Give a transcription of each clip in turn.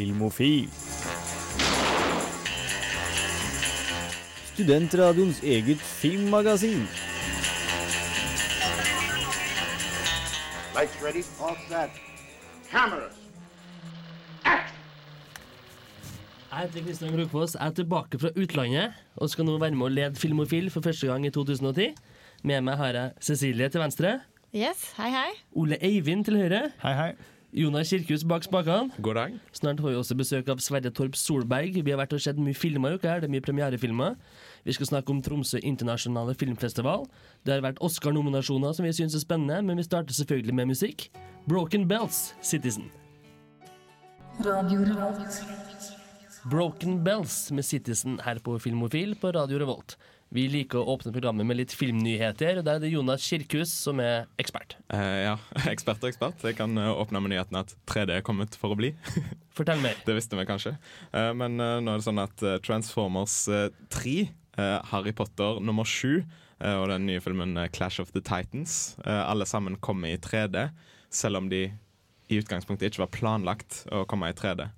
Filmofil. Studentradioens eget filmmagasin. Lights ready, all set. Cameras. Jeg heter Kristian Krokfoss, jeg er tilbake fra utlandet og skal nå være med å lede Filmofil for første gang i 2010. Med meg har jeg Cecilie til venstre, Yes, hei hei. Ole Eivind til høyre, Hei, hei. Jonas Kirkhus bak spakene. God dag. Snart får vi også besøk av Sverre Torp Solberg. Vi har vært og sett mye filmer i uka her, det er mye premierefilmer. Vi skal snakke om Tromsø internasjonale filmfestival. Det har vært Oscar-nominasjoner som vi syns er spennende, men vi starter selvfølgelig med musikk. Broken Bells, Citizen. Radio Revolt. Broken Bells med Citizen her på Filmofil på Radio Revolt. Vi liker å åpne programmet med litt filmnyheter, og der er det Jonas Kirkhus som er ekspert. Eh, ja, ekspert og ekspert. Jeg kan eh, åpne med nyheten at 3D er kommet for å bli. Fortell mer. Det visste vi kanskje. Eh, men eh, nå er det sånn at eh, Transformers eh, 3, eh, Harry Potter nummer 7 eh, og den nye filmen Clash of the Titans, alle sammen kommer i 3D, selv om de i utgangspunktet ikke var planlagt å komme i 3D.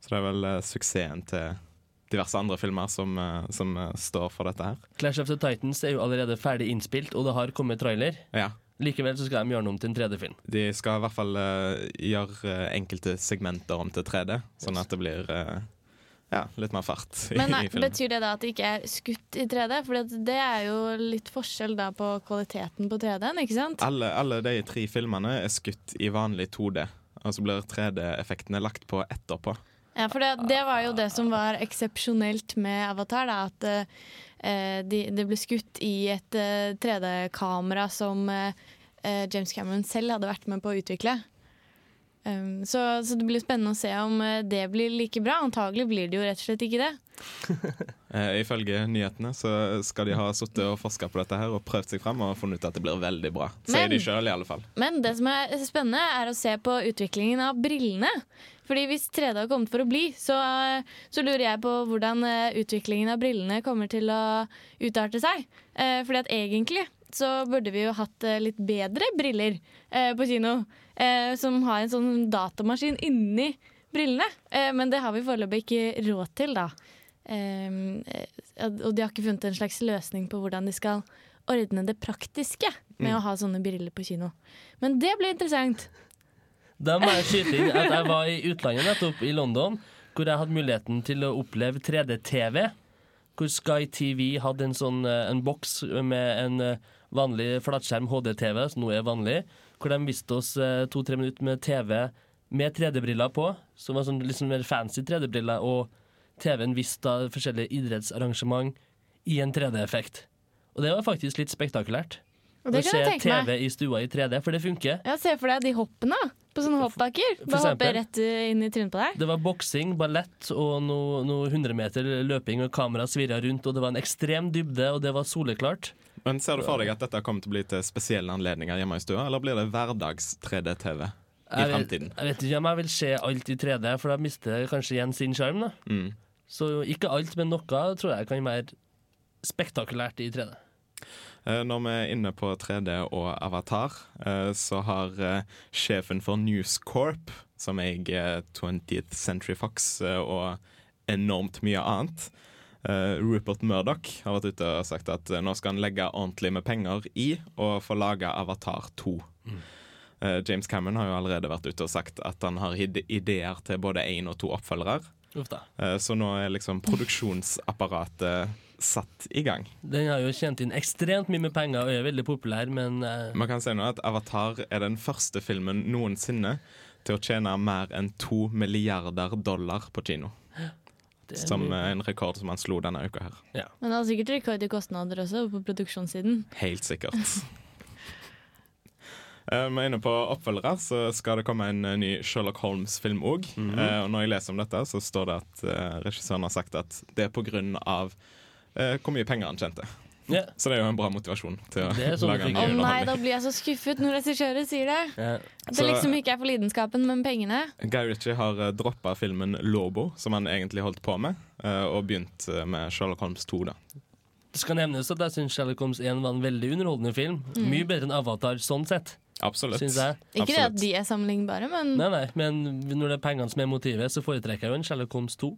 Så det er vel suksessen til diverse andre filmer som, eh, som eh, står for dette her. Clash of the Titans er jo allerede ferdig innspilt, og det har kommet trailer. Ja, Likevel så skal de gjøre den om til en 3D-film. De skal i hvert fall uh, gjøre enkelte segmenter om til 3D, sånn at det blir uh, ja, litt mer fart Men nei, i. Betyr det da at det ikke er skutt i 3D? For det er jo litt forskjell da på kvaliteten på 3D-en, ikke sant? Alle, alle de tre filmene er skutt i vanlig 2D, og så blir 3D-effektene lagt på etterpå. Ja, for det, det var jo det som var eksepsjonelt med Avatar, da. At eh, de, det ble skutt i et eh, 3D-kamera som eh, eh, James Cameron selv hadde vært med på å utvikle. Um, så, så det blir spennende å se om eh, det blir like bra. Antagelig blir det jo rett og slett ikke det. Eh, ifølge nyhetene så skal de ha sittet og forska på dette her og prøvd seg fram og funnet ut at det blir veldig bra. Sier Men- de sjøl, i alle fall. Men det som er spennende, er å se på utviklingen av brillene. Fordi hvis 3D har kommet for å bli, så, så lurer jeg på hvordan eh, utviklingen av brillene kommer til å utarte seg. Eh, Fordi at egentlig så burde vi jo hatt eh, litt bedre briller eh, på kino. Eh, Som har en sånn datamaskin inni brillene. Eh, Men det har vi foreløpig ikke råd til, da. Eh, eh, Og de har ikke funnet en slags løsning på hvordan de skal ordne det praktiske med å ha sånne briller på kino. Men det blir interessant. Da må jeg skyte inn at jeg var i utlandet nettopp, i London, hvor jeg hadde muligheten til å oppleve 3D-TV. Hvor Sky TV hadde en sånn eh, en boks med en vanlig flatskjerm HD-TV, som nå er vanlig, hvor de viste oss eh, to-tre minutter med TV med 3D-briller på, som var sånn sånn mer fancy 3D-briller, og TV-en viste da forskjellige idrettsarrangement i en 3D-effekt. Og det var faktisk litt spektakulært. Og det kan jeg tenke TV meg. i stua i 3D, for det funker. Ja, Se for deg de hoppene på sånne hoppbakker. Bare hoppe rett uh, inn i trynet på deg. Det var boksing, ballett og noe, noe 100 meter løping, og kameraet svirra rundt, og det var en ekstrem dybde, og det var soleklart. Men Ser du for deg at dette kommer til å bli til spesielle anledninger hjemme i stua, eller blir det hverdags 3D-TV i Jeg vet, fremtiden? jeg vet ikke om jeg vil se alt i 3D, for da mister jeg kanskje igjen sin sjarm. Mm. Så ikke alt, men noe tror jeg kan være spektakulært i 3D. Eh, Når vi er inne på 3D og Avatar, eh, så har eh, sjefen for News Corp, som eier 20th Century Fox og enormt mye annet, eh, Rupert Murdoch, har vært ute og sagt at eh, nå skal han legge ordentlig med penger i å få lage Avatar 2. Eh, James Cameron har jo allerede vært ute og sagt at han har ide- ideer til både én og to oppfølgere. Uh. Så nå er liksom produksjonsapparatet satt i gang. Den har jo tjent inn ekstremt mye med penger og er veldig populær, men uh... Man kan si nå at Avatar er den første filmen noensinne til å tjene mer enn to milliarder dollar på kino. Er Som er en rekord som han slo denne uka her. Men det har sikkert rekord i kostnader også på produksjonssiden. Helt sikkert. Eh, Vi er inne på oppfølgere, så skal det komme en eh, ny Sherlock Holmes-film òg. Og når jeg leser om dette, så står det at eh, regissøren har sagt at det er av eh, hvor mye penger han tjente. Ja. Så det er jo en bra motivasjon til å sånn lage en Å nei, da blir jeg så skuffet når regissører sier det. Yeah. At det Så- liksom ikke er for lidenskapen, men pengene. Guy Ritchie har uh, droppa filmen Lobo, som han egentlig holdt på med, uh, og begynt uh, med Sherlock Holmes 2. da. Det skal nevnes at jeg syns Sherlock Holmes 1 var en veldig underholdende film. Mye bedre enn Avatar sånn sett. Absolutt. syns jeg. Ikke det at de er sammenlignbare, men Nei, nei, men når det er pengene som er motivet, så foretrekker jeg jo en Sherlock Holmes 2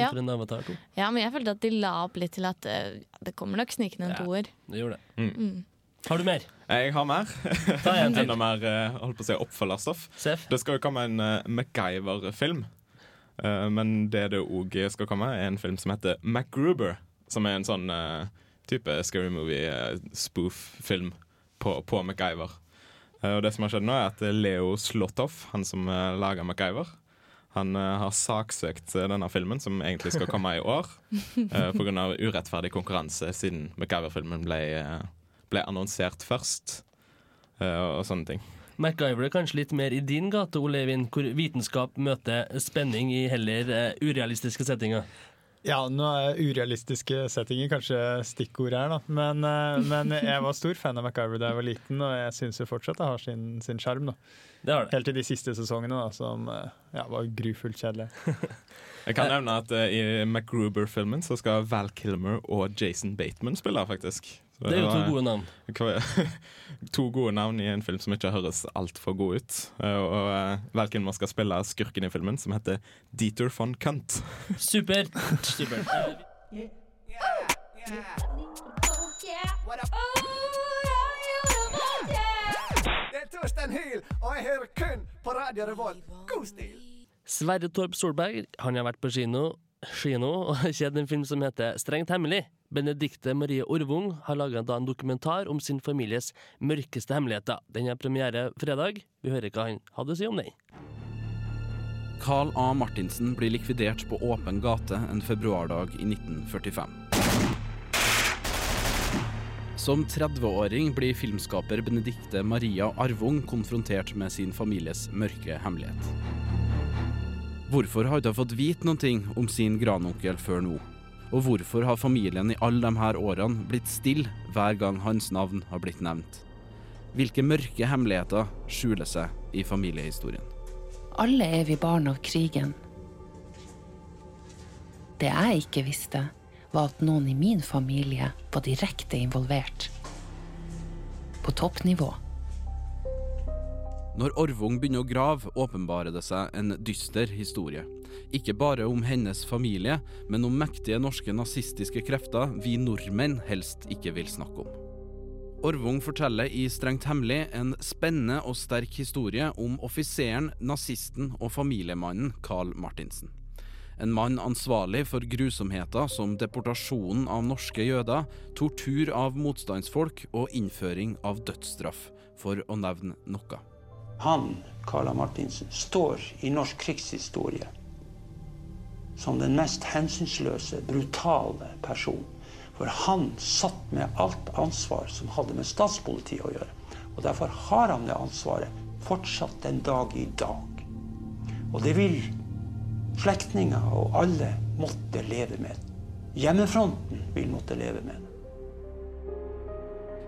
Ja. en Avatar 2. Ja, men jeg følte at de la opp litt til at uh, det kommer nok snikende en Ja. toer. Det gjorde det. Mm. Har du mer? Jeg har mer. Ta en til. Enda mer eh, holdt på å si oppfølgerstoff. Sef? Det skal jo komme en uh, MacGyver-film. Uh, men det det òg skal komme, er en film som heter MacGruber. Som er en sånn uh, type scary movie-spoof-film på, på MacGyver. Eh, og det som har skjedd nå, er at Leo Slottoff, han som uh, lager MacGyver, han eh, har saksøkt eh, denne filmen, som egentlig skal komme i år, uh, pga. urettferdig konkurranse, siden MacGyver-filmen ble, eh, ble annonsert først. eh, og sånne ting. MacGyver er kanskje litt mer i din gate, Ole Eivind, hvor vitenskap møter spenning i heller eh, urealistiske settinger. Ja, nå er urealistiske settinger kanskje stikkord her, da. Men, eh, men jeg var stor fan av MacGyver da jeg var liten, og jeg syns jo fortsatt det har sin, sin sjarm. da. Det har det. Helt til de siste sesongene, da, som eh, ja, var grufullt kjedelige. Jeg kan nevne at uh, i MacGruber-filmen så skal Val Kilmer og Jason Bateman spille, faktisk. Det er jo to gode navn. To gode navn i en film som ikke høres altfor god ut. Eh, Og eh, man skal spille skurken i filmen, som heter Dieter von Kunt. Super. Super. Det er Torstein Hyl, og jeg hører kun på Radio Revolt. God stil! Sverre Torp Solberg han har vært på kino, kino og kjent en film som heter Strengt hemmelig. Benedikte Marie Orvung har laga en dokumentar om sin families mørkeste hemmeligheter. Den har premiere fredag. Vi hører hva han hadde å si om den. Carl A. Martinsen blir likvidert på åpen gate en februardag i 1945. Som 30-åring blir filmskaper Benedikte Maria Arvung konfrontert med sin families mørke hemmelighet. Hvorfor har hun ikke fått vite noe om sin granonkel før nå? Og hvorfor har familien i alle de her årene blitt stille hver gang hans navn har blitt nevnt? Hvilke mørke hemmeligheter skjuler seg i familiehistorien? Alle er vi barn av krigen. Det jeg ikke visste, var at noen i min familie var direkte involvert. På toppnivå. Når Orvung begynner å grave, åpenbarer det seg en dyster historie. Ikke bare om hennes familie, men om mektige norske nazistiske krefter vi nordmenn helst ikke vil snakke om. Orvung forteller i Strengt hemmelig en spennende og sterk historie om offiseren, nazisten og familiemannen Carl Martinsen. En mann ansvarlig for grusomheter som deportasjonen av norske jøder, tortur av motstandsfolk og innføring av dødsstraff, for å nevne noe. Han, Carla Martinsen, står i norsk krigshistorie som den mest hensynsløse, brutale person. For han satt med alt ansvar som hadde med statspolitiet å gjøre. Og derfor har han det ansvaret fortsatt den dag i dag. Og det vil slektninger og alle måtte leve med. Hjemmefronten vil måtte leve med det.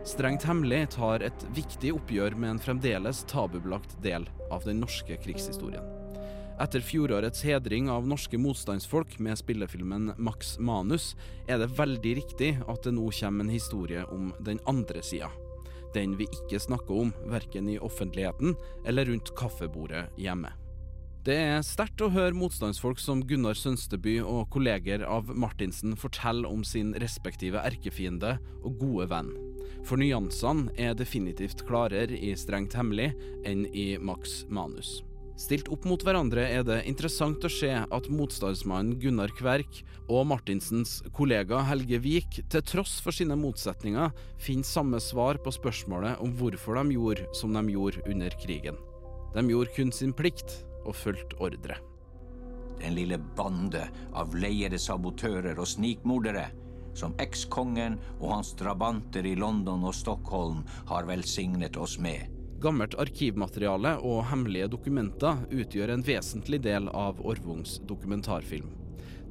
Strengt hemmelig tar et viktig oppgjør med en fremdeles tabubelagt del av den norske krigshistorien. Etter fjorårets hedring av norske motstandsfolk med spillefilmen Max Manus, er det veldig riktig at det nå kommer en historie om den andre sida. Den vi ikke snakker om, verken i offentligheten eller rundt kaffebordet hjemme. Det er sterkt å høre motstandsfolk som Gunnar Sønsteby og kolleger av Martinsen fortelle om sin respektive erkefiende og gode venn. For nyansene er definitivt klarere i Strengt hemmelig enn i Max Manus. Stilt opp mot hverandre er det interessant å se at motstandsmannen Gunnar Kverk og Martinsens kollega Helge Vik, til tross for sine motsetninger, finner samme svar på spørsmålet om hvorfor de gjorde som de gjorde under krigen. De gjorde kun sin plikt og fulgte ordre. Den lille bande av leiede sabotører og snikmordere som ekskongen og hans drabanter i London og Stockholm har velsignet oss med. Gammelt arkivmateriale og hemmelige dokumenter utgjør en vesentlig del av Orvungs dokumentarfilm.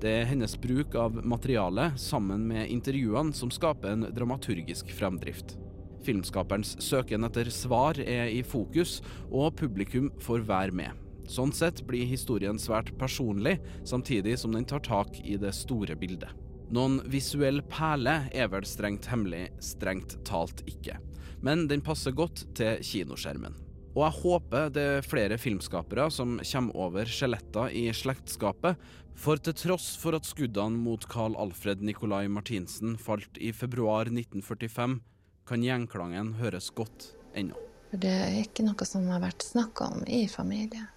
Det er hennes bruk av materialet sammen med intervjuene som skaper en dramaturgisk fremdrift. Filmskaperens søken etter svar er i fokus, og publikum får være med. Sånn sett blir historien svært personlig, samtidig som den tar tak i det store bildet. Noen visuell perle er vel strengt hemmelig, strengt talt ikke. men den passer godt til kinoskjermen. Og jeg håper det er flere filmskapere som kommer over skjeletter i slektskapet, for til tross for at skuddene mot Carl Alfred Nicolai Martinsen falt i februar 1945, kan gjengklangen høres godt ennå. Det er ikke noe som har vært snakka om i familien.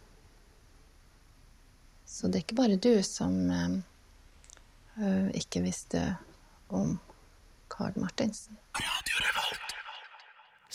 Så det er ikke bare du som eh, ikke visste om Carl Martinsen.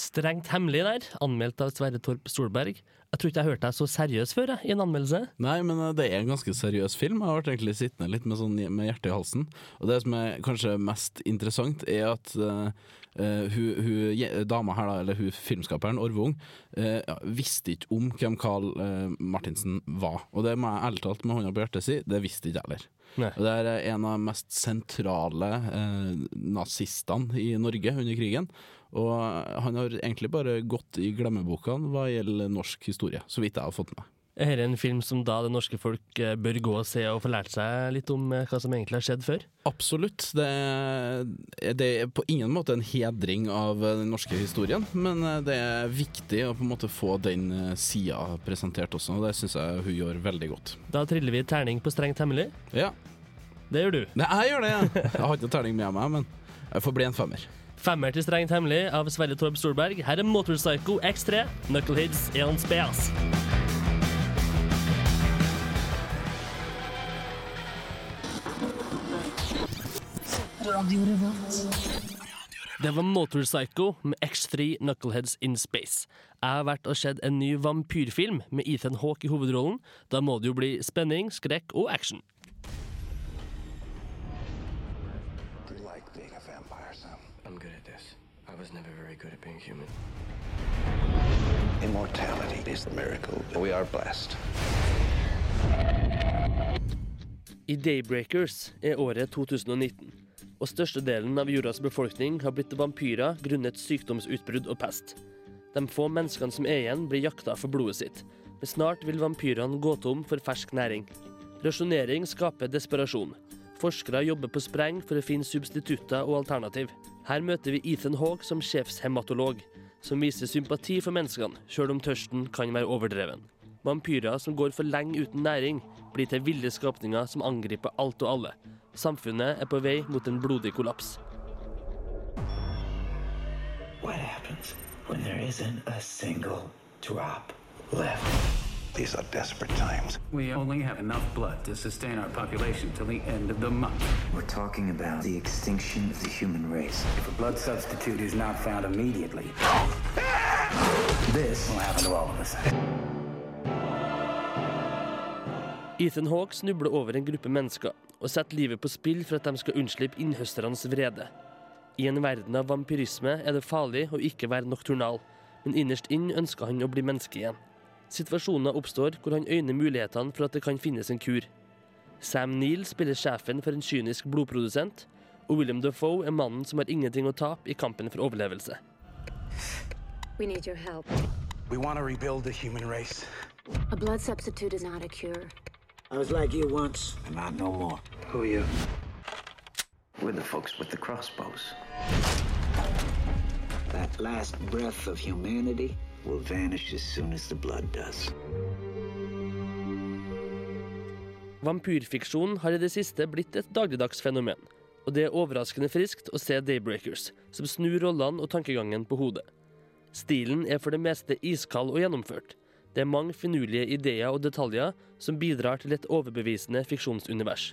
Strengt hemmelig der, anmeldt av Sverre Torp Solberg. Jeg tror ikke jeg hørte deg så seriøs før jeg, i en anmeldelse. Nei, men eh, det er en ganske seriøs film. Jeg har vært egentlig sittende litt med, sånn, med hjertet i halsen. Og det som er kanskje mest interessant, er at uh, hun, hun, dama her, da, eller hun filmskaperen, Orvung, uh, visste ikke om hvem Carl uh, Martinsen var. Og det må jeg ærlig talt med hånda på hjertet si, det visste ikke jeg heller. Og det er en av de mest sentrale eh, nazistene i Norge under krigen. Og han har egentlig bare gått i glemmebokene hva gjelder norsk historie, så vidt jeg har fått med. Er dette en film som da det norske folk eh, bør gå og se og få lært seg litt om eh, hva som egentlig har skjedd før? Absolutt. Det er, det er på ingen måte en hedring av den norske historien, men eh, det er viktig å på en måte få den eh, sida presentert også, og det syns jeg hun gjør veldig godt. Da triller vi terning på strengt hemmelig. Ja. Det gjør du. Nei, jeg gjør det, ja. Jeg har ikke terning med meg, men jeg får bli en femmer. Femmer til strengt hemmelig av Sverre Torb Storberg. Her er Motorpsycho X3, Knuckleheads on Revolt. Det var Motorpsycho med X3 Knuckleheads in Space. Jeg har vært og sett en ny vampyrfilm med Ethan Hawke i hovedrollen. Da må det jo bli spenning, skrekk og action. Like vampire, Sam? I'm good at this. I was never very good at being human. Immortality is the miracle. We are blessed. I Daybreakers er året 2019, og størstedelen av jordas befolkning har blitt vampyrer grunnet sykdomsutbrudd og pest. De få menneskene som er igjen, blir jakta for blodet sitt, men snart vil vampyrene gå tom for fersk næring. Rasjonering skaper desperasjon. Forskere jobber på spreng for å finne substitutter og alternativ. Her møter vi Ethan Hawke som sjefshematolog, som viser sympati for menneskene, sjøl om tørsten kan være overdreven. Vampyrer som går for lenge uten næring, blir til ville skapninger som angriper alt og alle. Samfunnet er på vei mot en blodig kollaps. What happens when there isn't a single drop left? These are desperate times. We only have enough blood to sustain our population till the end of the month. We're talking about the extinction of the human race. If a blood substitute is not found immediately, this will happen to all of us. Ethan Hawke snubler over en gruppe mennesker og setter livet på spill for at de skal unnslippe innhøsternes vrede. I en verden av vampyrisme er det farlig å ikke være nokturnal, men innerst inn ønsker han å bli menneske igjen. Situasjoner oppstår hvor han øyner mulighetene for at det kan finnes en kur. Sam Neill spiller sjefen for en kynisk blodprodusent, og William Defoe er mannen som har ingenting å tape i kampen for overlevelse. We need your help. We want to rebuild the human race. A blood substitute is not a cure. I was like you once, and I'm no more. Who are you? We're the folks with the crossbows. That last breath of humanity will vanish as soon as the blood does. Vampyrfiksjon har i det siste blitt et dagligdags fenomen, og det er overraskende friskt å se Daybreakers, som snur rollene og tankegangen på hodet. Stilen er for det meste iskald og gjennomført. Det er mange finurlige ideer og detaljer som bidrar til et overbevisende fiksjonsunivers.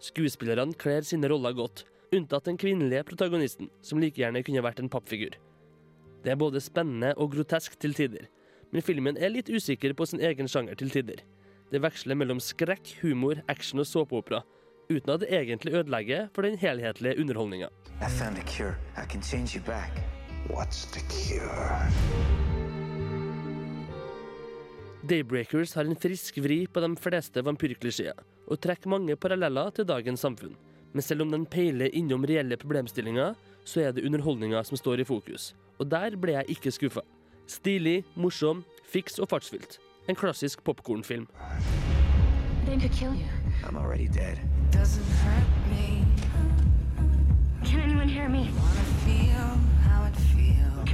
Skuespillerne kler sine roller godt, unntatt den kvinnelige protagonisten, som like gjerne kunne vært en pappfigur. Det er både spennende og grotesk til tider, men filmen er litt usikker på sin egen sjanger til tider. Det veksler mellom skrekk, humor, action og såpeopera, uten at det egentlig ødelegger for den helhetlige underholdninga. I found a cure. I can change you back. What's the cure? Daybreakers har en frisk vri på de fleste vampyrklisjeer, og trekker mange paralleller til dagens samfunn. Men selv om den peiler innom reelle problemstillinger, så er det underholdninga som står i fokus. Og der ble jeg ikke skuffa. Stilig, morsom, fiks og fartsfylt. En klassisk popkornfilm.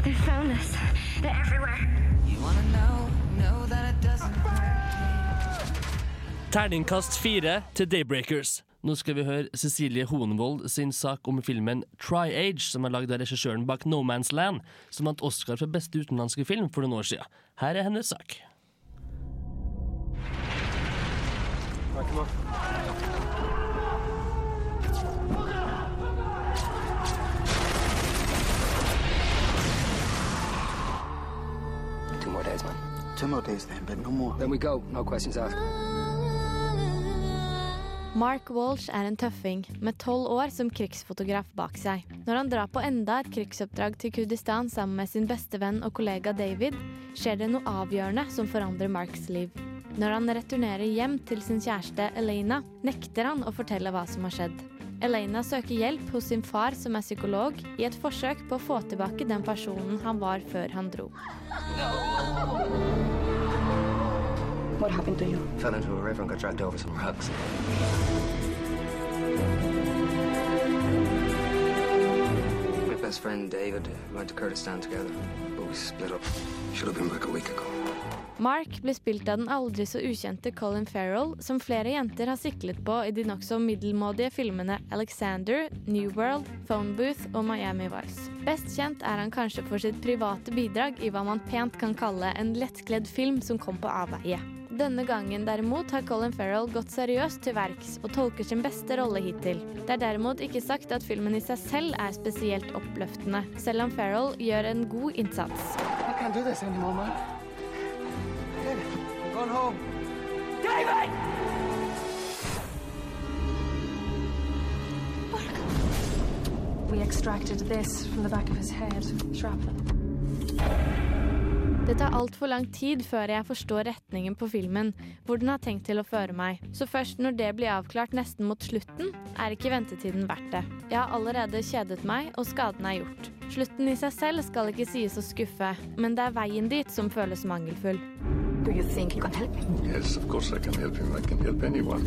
They found us. They're everywhere. You wanna know, know that it doesn't Terningkast fire til Daybreakers. Nå skal vi høre Cecilie Hoenvold sin sak om filmen Tri-Age, som er lagd av regissøren bak No Man's Land, som vant Oscar for beste utenlandske film for noen år siden. Her er hennes sak. Two more days, man. More days then, but no more. Then we go. No questions asked. Mark Walsh er en tøffing med tolv år som krigsfotograf bak seg. Når han drar på enda et krigsoppdrag til Kurdistan sammen med sin beste venn og kollega David, skjer det noe avgjørende som forandrer Marks liv. Når han returnerer hjem til sin kjæreste Elena, nekter han å fortelle hva som har skjedd. Elena søker hjelp hos sin far som er psykolog, i et forsøk på å få tilbake den personen han var før han dro. What happened to you? Fell into a river and got dragged over some rocks. My best friend David went to Kurdistan together, but we split up. Should have been back a week ago. Mark blir spilt av den aldri så ukjente Colin Farrell, som flere jenter har siklet på i de nokså middelmådige filmene Alexander, New World, Phone Booth og Miami Vice. Best kjent er han kanskje for sitt private bidrag i hva man pent kan kalle en lettkledd film som kom på avveie. Denne gangen derimot har Colin Farrell gått seriøst til verks og tolker sin beste rolle hittil. Det er derimot ikke sagt at filmen i seg selv er spesielt oppløftende, selv om Farrell gjør en god innsats. I can't do this anymore, man. David, I'm going home. David! We extracted this from the back of his head. Shrapnel. Det tar altfor lang tid før jeg forstår retningen på filmen, hvor den har tenkt til å føre meg. Så først når det blir avklart nesten mot slutten, er ikke ventetiden verdt det. Jeg har allerede kjedet meg, og skaden er gjort. Slutten i seg selv skal ikke sies å skuffe, men det er veien dit som føles mangelfull. Do you think you can help me? Yes, of course I can help him. I can help anyone.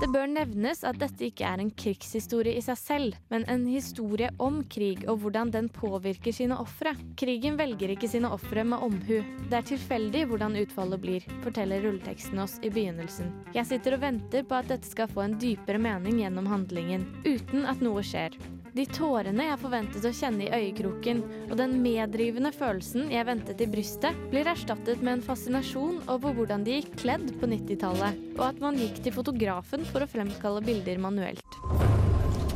Det bør nevnes at dette ikke er en krigshistorie i seg selv, men en historie om krig og hvordan den påvirker sine ofre. Krigen velger ikke sine ofre med omhu. Det er tilfeldig hvordan utfallet blir, forteller rulleteksten oss i begynnelsen. Jeg sitter og venter på at dette skal få en dypere mening gjennom handlingen, uten at noe skjer. De tårene jeg forventet å kjenne i øyekroken, og den meddrivende følelsen jeg ventet i brystet, blir erstattet med en fascinasjon over hvordan de gikk kledd på 90-tallet, og at man gikk til fotografen for å fremkalle bilder manuelt.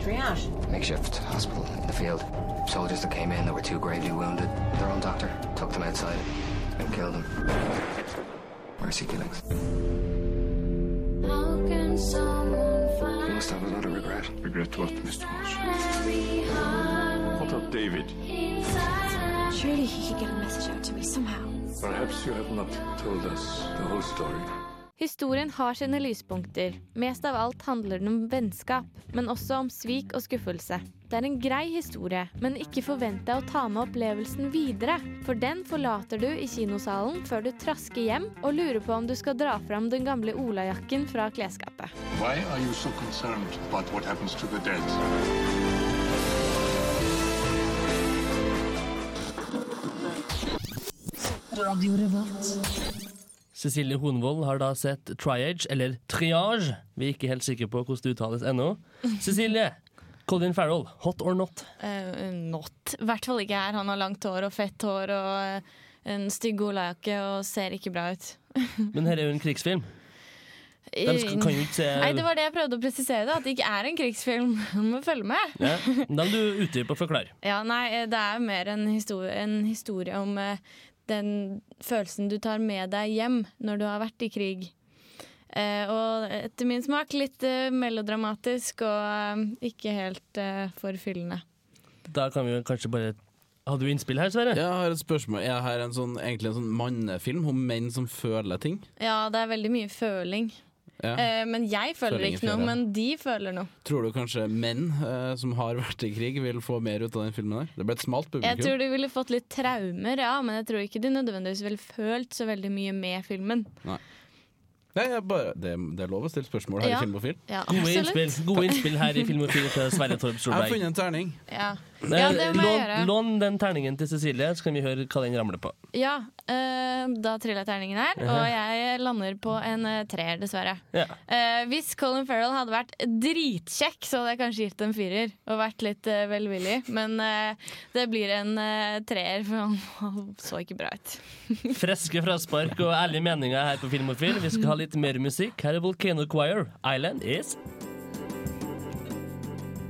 Triage. Makeshift hospital in the field. Soldiers that came in that were too gravely wounded. Their own doctor took them outside and killed them. Mercy killings. You must have a lot of regret. Regret what, Mr. Walsh? What of David? Surely he could get a message out to me somehow. Perhaps you have not told us the whole story. Historien har sine lyspunkter. Mest av alt handler den om vennskap, men også om svik og skuffelse. Det er en grei historie, men ikke forvent deg å ta med opplevelsen videre, for den forlater du i kinosalen før du trasker hjem og lurer på om du skal dra fram den gamle olajakken fra klesskapet. Why are you so concerned about what happens to the dead? Cecilie Hornvold har da sett Triage, eller Triage. Vi er ikke helt sikre på hvordan det uttales ennå. Cecilie, Colin Farrell, hot or not? Uh, not. I hvert fall ikke her. Han har langt hår og fett hår og eh, en stygg olajakke og ser ikke bra ut. Men her er jo en krigsfilm. De skal, kan jo ikke se Nei, det var det jeg prøvde å presisere, da, at det ikke er en krigsfilm. Du må følge med. ja, Da må du utdype og forklare. Ja, nei, eh, det er mer en historie, en historie om uh, den følelsen du tar med deg hjem når du har vært i krig. Eh, og etter min smak litt eh, melodramatisk og eh, ikke helt forfyllende. Da kan vi kanskje bare Har du innspill her, Sverre? Jeg har et spørsmål. Jeg har en sånn, egentlig en sånn mannefilm om menn som føler ting. Ja, det er veldig mye føling. Ja. Eh, men jeg føler Føling ikke noe, men de føler noe. Tror du kanskje menn eh, som har vært i krig, vil få mer ut av den filmen? der? Det ble et smalt publikum. Jeg tror de ville fått litt traumer, ja, men jeg tror ikke de nødvendigvis ville følt så veldig mye med filmen. Nei. Nei, jeg bare, det, det er lov å stille spørsmål her Ja. i Filmofil. Ja, Gode absolutt. innspill, gode innspill her i Filmofil til Sverre Torp Jeg har Solberg. funnet en terning. Ja. Ja, det må jeg lån, gjøre. lån den terningen til Cecilie, så kan vi høre hva den ramler på. Ja, eh, da triller terningen her, og jeg lander på en eh, treer, dessverre. Ja. Eh, hvis Colin Farrell hadde vært dritkjekk, så hadde jeg kanskje gitt en firer og vært litt eh, velvillig, men eh, det blir en eh, treer, for han så ikke bra ut. Freske fraspark og ærlige meninger her på Filmofil. Vi skal ha litt mer musikk. Her er Volcano Choir. Island is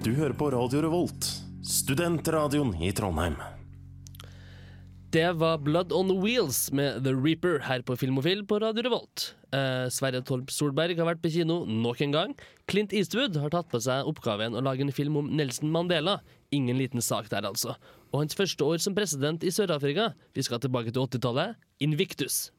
Du hører på Radio Revolt, studentradioen i Trondheim. Det var Blood on Wheels med The Reaper her på Filmofil på Radio Revolt. Eh, Sverre Torp Solberg har vært på kino nok en gang. Clint Eastwood har tatt på seg oppgaven å lage en film om Nelson Mandela. Ingen liten sak der, altså. Og hans første år som president i Sør-Afrika. Vi skal tilbake til 80-tallet. Invictus.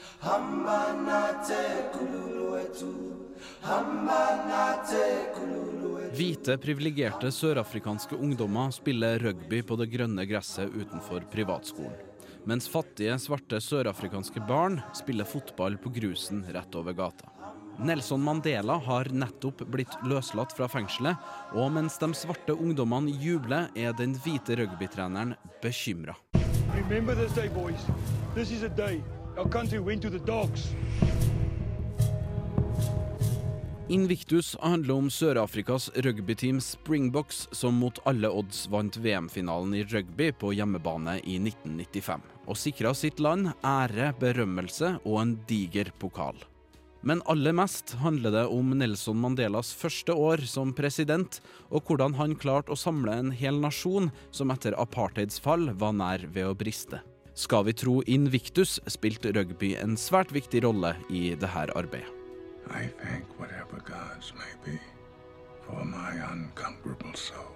Hvite, privilegerte sørafrikanske ungdommer spiller rugby på det grønne gresset utenfor privatskolen. Mens fattige, svarte sørafrikanske barn spiller fotball på grusen rett over gata. Nelson Mandela har nettopp blitt løslatt fra fengselet, og mens de svarte ungdommene jubler, er den hvite rugbytreneren bekymra. Invictus handler om Sør-Afrikas rugbyteam Springboks, som mot alle odds vant VM-finalen i rugby på hjemmebane i 1995, og sikra sitt land ære, berømmelse og en diger pokal. Men aller mest handler det om Nelson Mandelas første år som president, og hvordan han klarte å samle en hel nasjon som etter apartheids fall var nær ved å briste. Skal vi tro Invictus, spilte rugby en svært viktig rolle i dette arbeidet. I thank whatever gods may be for my unconquerable soul.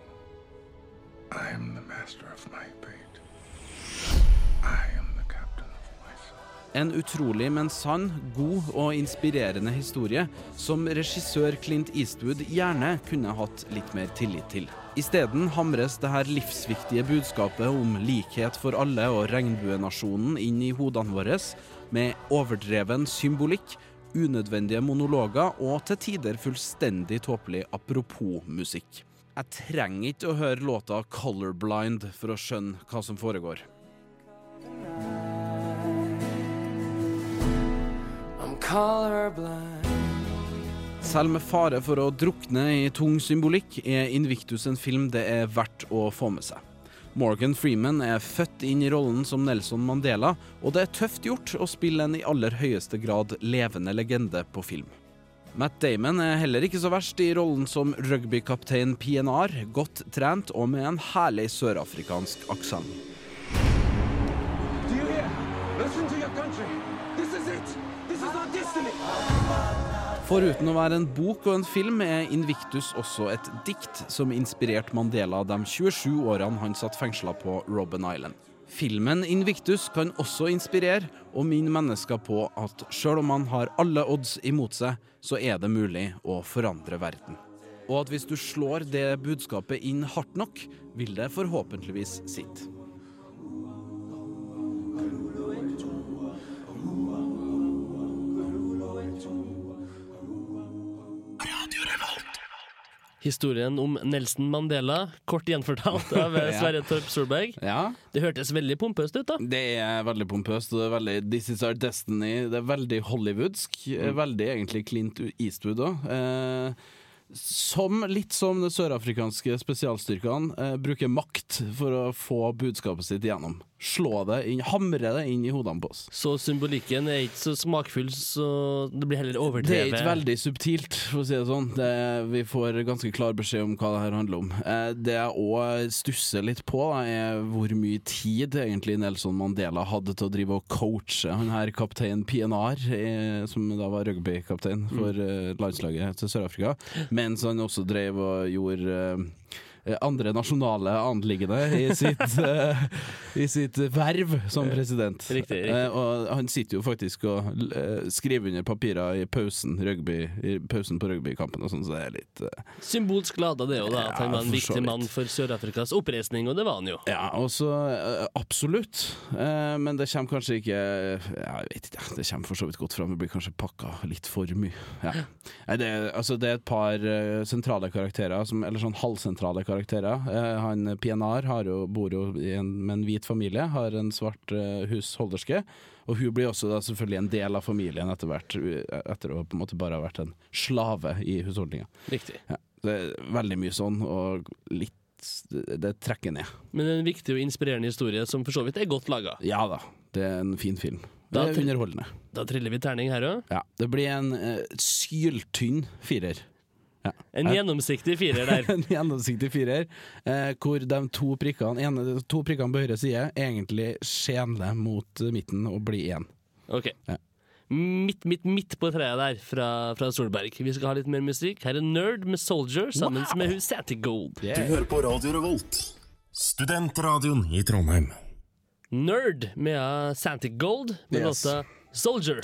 I am the master of my fate. I am En utrolig, men sann, god og inspirerende historie som regissør Clint Eastwood gjerne kunne hatt litt mer tillit til. Isteden hamres det her livsviktige budskapet om likhet for alle og regnbuenasjonen inn i hodene våre, med overdreven symbolikk, unødvendige monologer og til tider fullstendig tåpelig apropos-musikk. Jeg trenger ikke å høre låta 'Colorblind' for å skjønne hva som foregår. Selv med fare for å drukne i tung symbolikk, er Invictus en film det er verdt å få med seg. Morgan Freeman er født inn i rollen som Nelson Mandela, og det er tøft gjort å spille en i aller høyeste grad levende legende på film. Matt Damon er heller ikke så verst i rollen som rugbykaptein PNR, godt trent og med en herlig sørafrikansk aksent. Foruten å være en bok og en film, er Invictus også et dikt som inspirerte Mandela de 27 årene han satt fengsla på Robben Island. Filmen Invictus kan også inspirere og minne mennesker på at sjøl om man har alle odds imot seg, så er det mulig å forandre verden. Og at hvis du slår det budskapet inn hardt nok, vil det forhåpentligvis sitte. Historien om Nelson Mandela, kort gjenfortalt av Sverre Torp Solberg. Ja. Det hørtes veldig pompøst ut, da. Det er veldig pompøst. det er veldig This is our destiny. Det er veldig hollywoodsk. Mm. Veldig egentlig Clint Eastwood òg. Eh, som litt som de sørafrikanske spesialstyrkene eh, bruker makt for å få budskapet sitt igjennom. Slå det inn, hamre det inn i hodene på oss. Så symbolikken er ikke så smakfull, så det blir heller overdrevet? Det er ikke veldig subtilt, for å si det sånn. Det, vi får ganske klar beskjed om hva det her handler om. Eh, det jeg òg stusser litt på, da, er hvor mye tid egentlig Nelson Mandela hadde til å drive og coache han her kaptein PNR, eh, som da var rugbykaptein for eh, landslaget til Sør-Afrika, mens han også drev og gjorde eh, andre nasjonale anliggende i sitt, eh, i sitt verv som president. Riktig, riktig. Eh, og han sitter jo faktisk og eh, skriver under papirer i pausen, rugby, i pausen på rugbykampen og sånn, så det er litt eh, Symbolsk lada det jo, da. At han var en viktig mann for Sør-Afrikas oppreisning, og det var han jo. Ja, og så eh, absolutt. Eh, men det kommer kanskje ikke Jeg vet ikke, det kommer for så vidt godt fram. Det blir kanskje pakka litt for mye. Ja. Det, altså, det er et par eh, sentrale karakterer, som, eller sånn halvsentrale karakterer. Eh, han PNR har jo, bor jo i en, med en hvit familie, har en svart eh, husholderske. Og hun blir også da selvfølgelig en del av familien etter hvert, etter å på en måte bare ha vært en slave i husholdninga. Riktig. Ja, det er veldig mye sånn, og litt Det trekker ned. Men en viktig og inspirerende historie som for så vidt er godt laga. Ja da, det er en fin film. Det Da er underholdende. Da triller vi terning her òg. Ja, det blir en uh, syltynn firer. Ja. En gjennomsiktig firer der. en gjennomsiktig firer, eh, hvor de to prikkene, ene, to prikkene på høyre side egentlig skjener mot eh, midten og blir én. Okay. Ja. Midt, midt, midt på treet der fra, fra Solberg. Vi skal ha litt mer musikk. Her er Nerd med Soldier sammen Wow. med Husanti Gold. Du hører på Radio Revolt, studentradioen i Trondheim. Nerd med uh, Santi Gold med Yes. låta Soldier.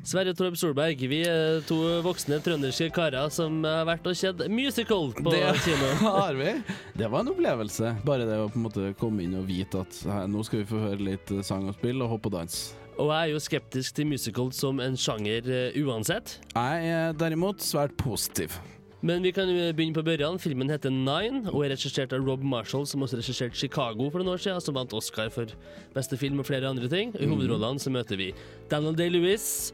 Sverre Torp Solberg, vi er to voksne trønderske karer som har vært og sett musical på Det kino. har vi. Det var en opplevelse. Bare det å på en måte komme inn og vite at her, nå skal vi få høre litt eh, sang og spill og hoppe og dans. Og jeg er jo skeptisk til musical som en sjanger uh, uansett. Jeg er derimot svært positiv. Men vi kan jo begynne på børjan. Filmen heter Nine og er regissert av Rob Marshall, som også regisserte Chicago for noen år siden, som vant Oscar for beste film og flere andre ting. I Mhm. hovedrollene så møter vi Daniel Day-Lewis,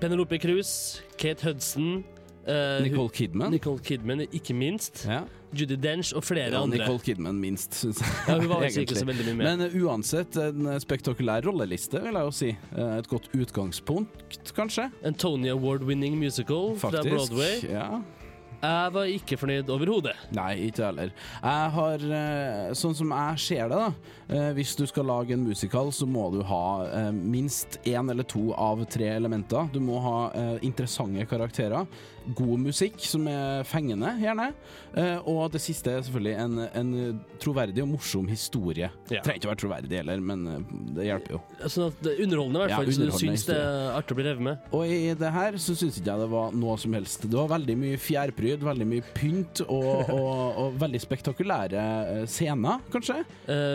Penelope Cruz, Kate Hudson eh, Nicole Kidman. Nicole Kidman, ikke minst. Judy Dench og flere Ja, andre. Nicole Kidman minst, syns jeg. Ja, hun var ikke så veldig mye med. Men uh, uansett, en spektakulær rolleliste, vil jeg jo si. Uh, Et godt utgangspunkt, kanskje. En Tony Award-winning musical fra Faktisk. Broadway. Ja. Jeg var ikke fornøyd overhodet. Nei, ikke heller. Jeg har, eh, sånn som jeg ser det, da. eh, Hvis du skal lage en musikal, så må du ha eh, minst én eller to av tre elementer. Du må ha interessante karakterer, god musikk som er fengende, gjerne. eh, Og det siste er selvfølgelig en, en troverdig og morsom historie. Ja. Trenger ikke å være troverdig heller, men eh, det hjelper jo. Sånn at det er underholdende, i hvert Ja, fall. så du syns det er artig å bli revet med. Og i det her så syns ikke jeg det var noe som helst. Det var veldig mye fjærpryd, veldig mye pynt og, og, og veldig spektakulære eh, scener, kanskje.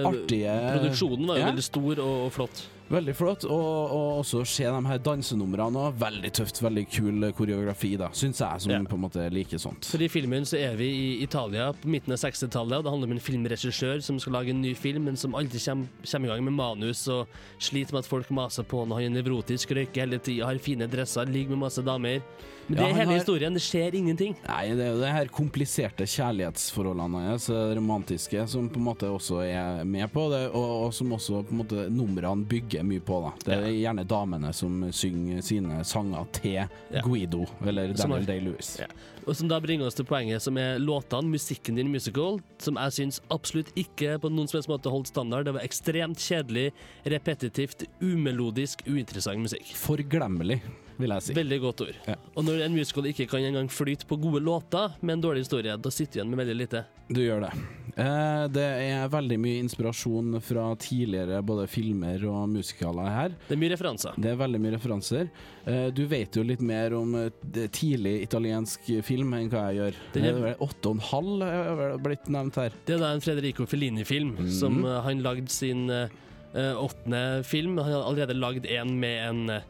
Artige Produksjonen var jo Ja. veldig stor og, og flott. Veldig flott. Og, og også se de her dansenumrene. Veldig tøft, veldig kul koreografi, da, syns jeg, som Ja. på en måte liker sånt. For I filmen så er vi i Italia på midten av 60-tallet. og Det handler om en filmregissør som skal lage en ny film, men som aldri kommer, kommer i gang med manus og sliter med at folk maser på og Han er nevrotisk, røyker hele tida, har fine dresser, ligger med masse damer. Men det Ja, er hele har- historien. Det skjer ingenting. Nei, det er jo det her kompliserte kjærlighetsforholdene hans, det romantiske, som på en måte også er med på det, og, og som også på en måte numrene bygger mye på. da. Det er gjerne damene som synger sine sanger til Guido, eller Daniel Day-Lewis. Ja. Og som da bringer oss til poenget som er låtene, musikken din i musical, som jeg syns absolutt ikke på noen som helst måte holdt standard. Det var ekstremt kjedelig, repetitivt, umelodisk, uinteressant musikk. Forglemmelig, vil jeg si. Veldig godt ord. Og når en musical ikke kan engang flyte på gode låter med en dårlig historie, da sitter du igjen med veldig lite. Du gjør det. Eh, det er veldig mye inspirasjon fra tidligere både filmer og musikaler her. Det er mye referanser. Det er veldig mye referanser. Eh, du vet jo litt mer om eh, tidlig italiensk film enn hva jeg gjør. Den Det er- vel åtte og en halv er blitt nevnt her. Det er da en Frederico Fellini-film, mm. som han lagde sin åttende film. Han har allerede lagd en med en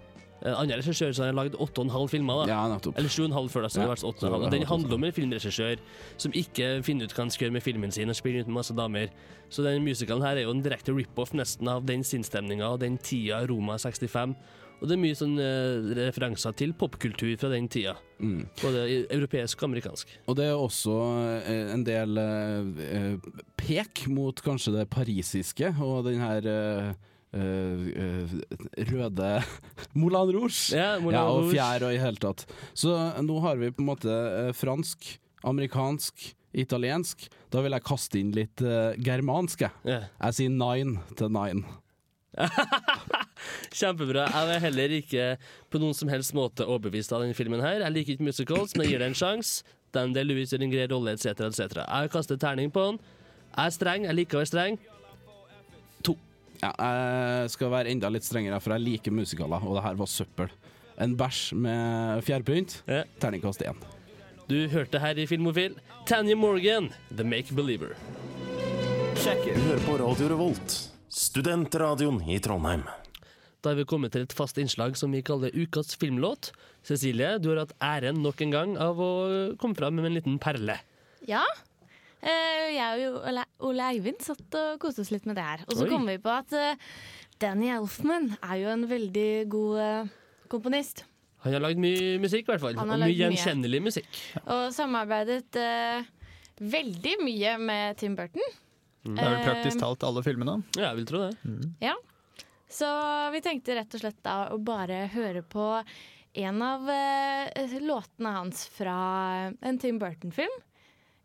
en annen regissør, som har lagd åtte og en halv filmer. da. Ja, nettopp. Eller sju og en halv før, det, så Ja, det vært åtte og en halv. Den handler om en filmregissør som ikke finner ut hva han skal gjøre med filmen sin, og spiller ut med masse damer. Så den musicalen her er jo en direkte rip-off nesten av den sinnsstemninga og den tida Roma 65. Og det er mye sånn eh, referanser til popkultur fra den tida. Mm. Både europeisk og amerikansk. Og det er også eh, en del eh, eh, pek mot kanskje det parisiske og den her eh, eh, eh, røde Moulin Rouge. Ja, Moulin og Rouge. fjær og i hele tatt. Så nå har vi på en måte eh, fransk, amerikansk, italiensk. Da vil jeg kaste inn litt uh, germansk, jeg. Yeah. Jeg sier nine til nine. Kjempebra. Jeg er heller ikke på noen som helst måte overbevist av denne filmen her. Jeg liker ikke musicals, men jeg gir det en sjanse. Den del Louis gjør en grei rolle, etc., etc. Jeg kaster terning på den. Jeg er streng. Jeg liker å være streng. Ja, jeg skal være enda litt strengere, for jeg liker musikaler, og det her var søppel. En bæsj med fjærpynt. Terningkast én. Du hørte her i Filmofil Tanya Morgan, The Make Believer. Du hører på Radio Revolt, studentradioen i Trondheim. Da er vi kommet til et fast innslag som vi kaller Ukas filmlåt. Cecilie, du har hatt æren nok en gang av å komme fram med en liten perle. Ja. Eh, jeg og Ole, Ole Eivind satt og koste oss litt med det her. Og så kom vi på at eh, Danny Elfman er jo en veldig god eh, komponist. Han har lagd mye musikk, i hvert fall. Og mye gjenkjennelig musikk. Og samarbeidet eh, veldig mye med Tim Burton. Det er vel praktisk talt alle filmene. Ja, jeg vil tro det. Ja. Så vi tenkte rett og slett da å bare høre på en av eh, låtene hans fra en Tim Burton-film.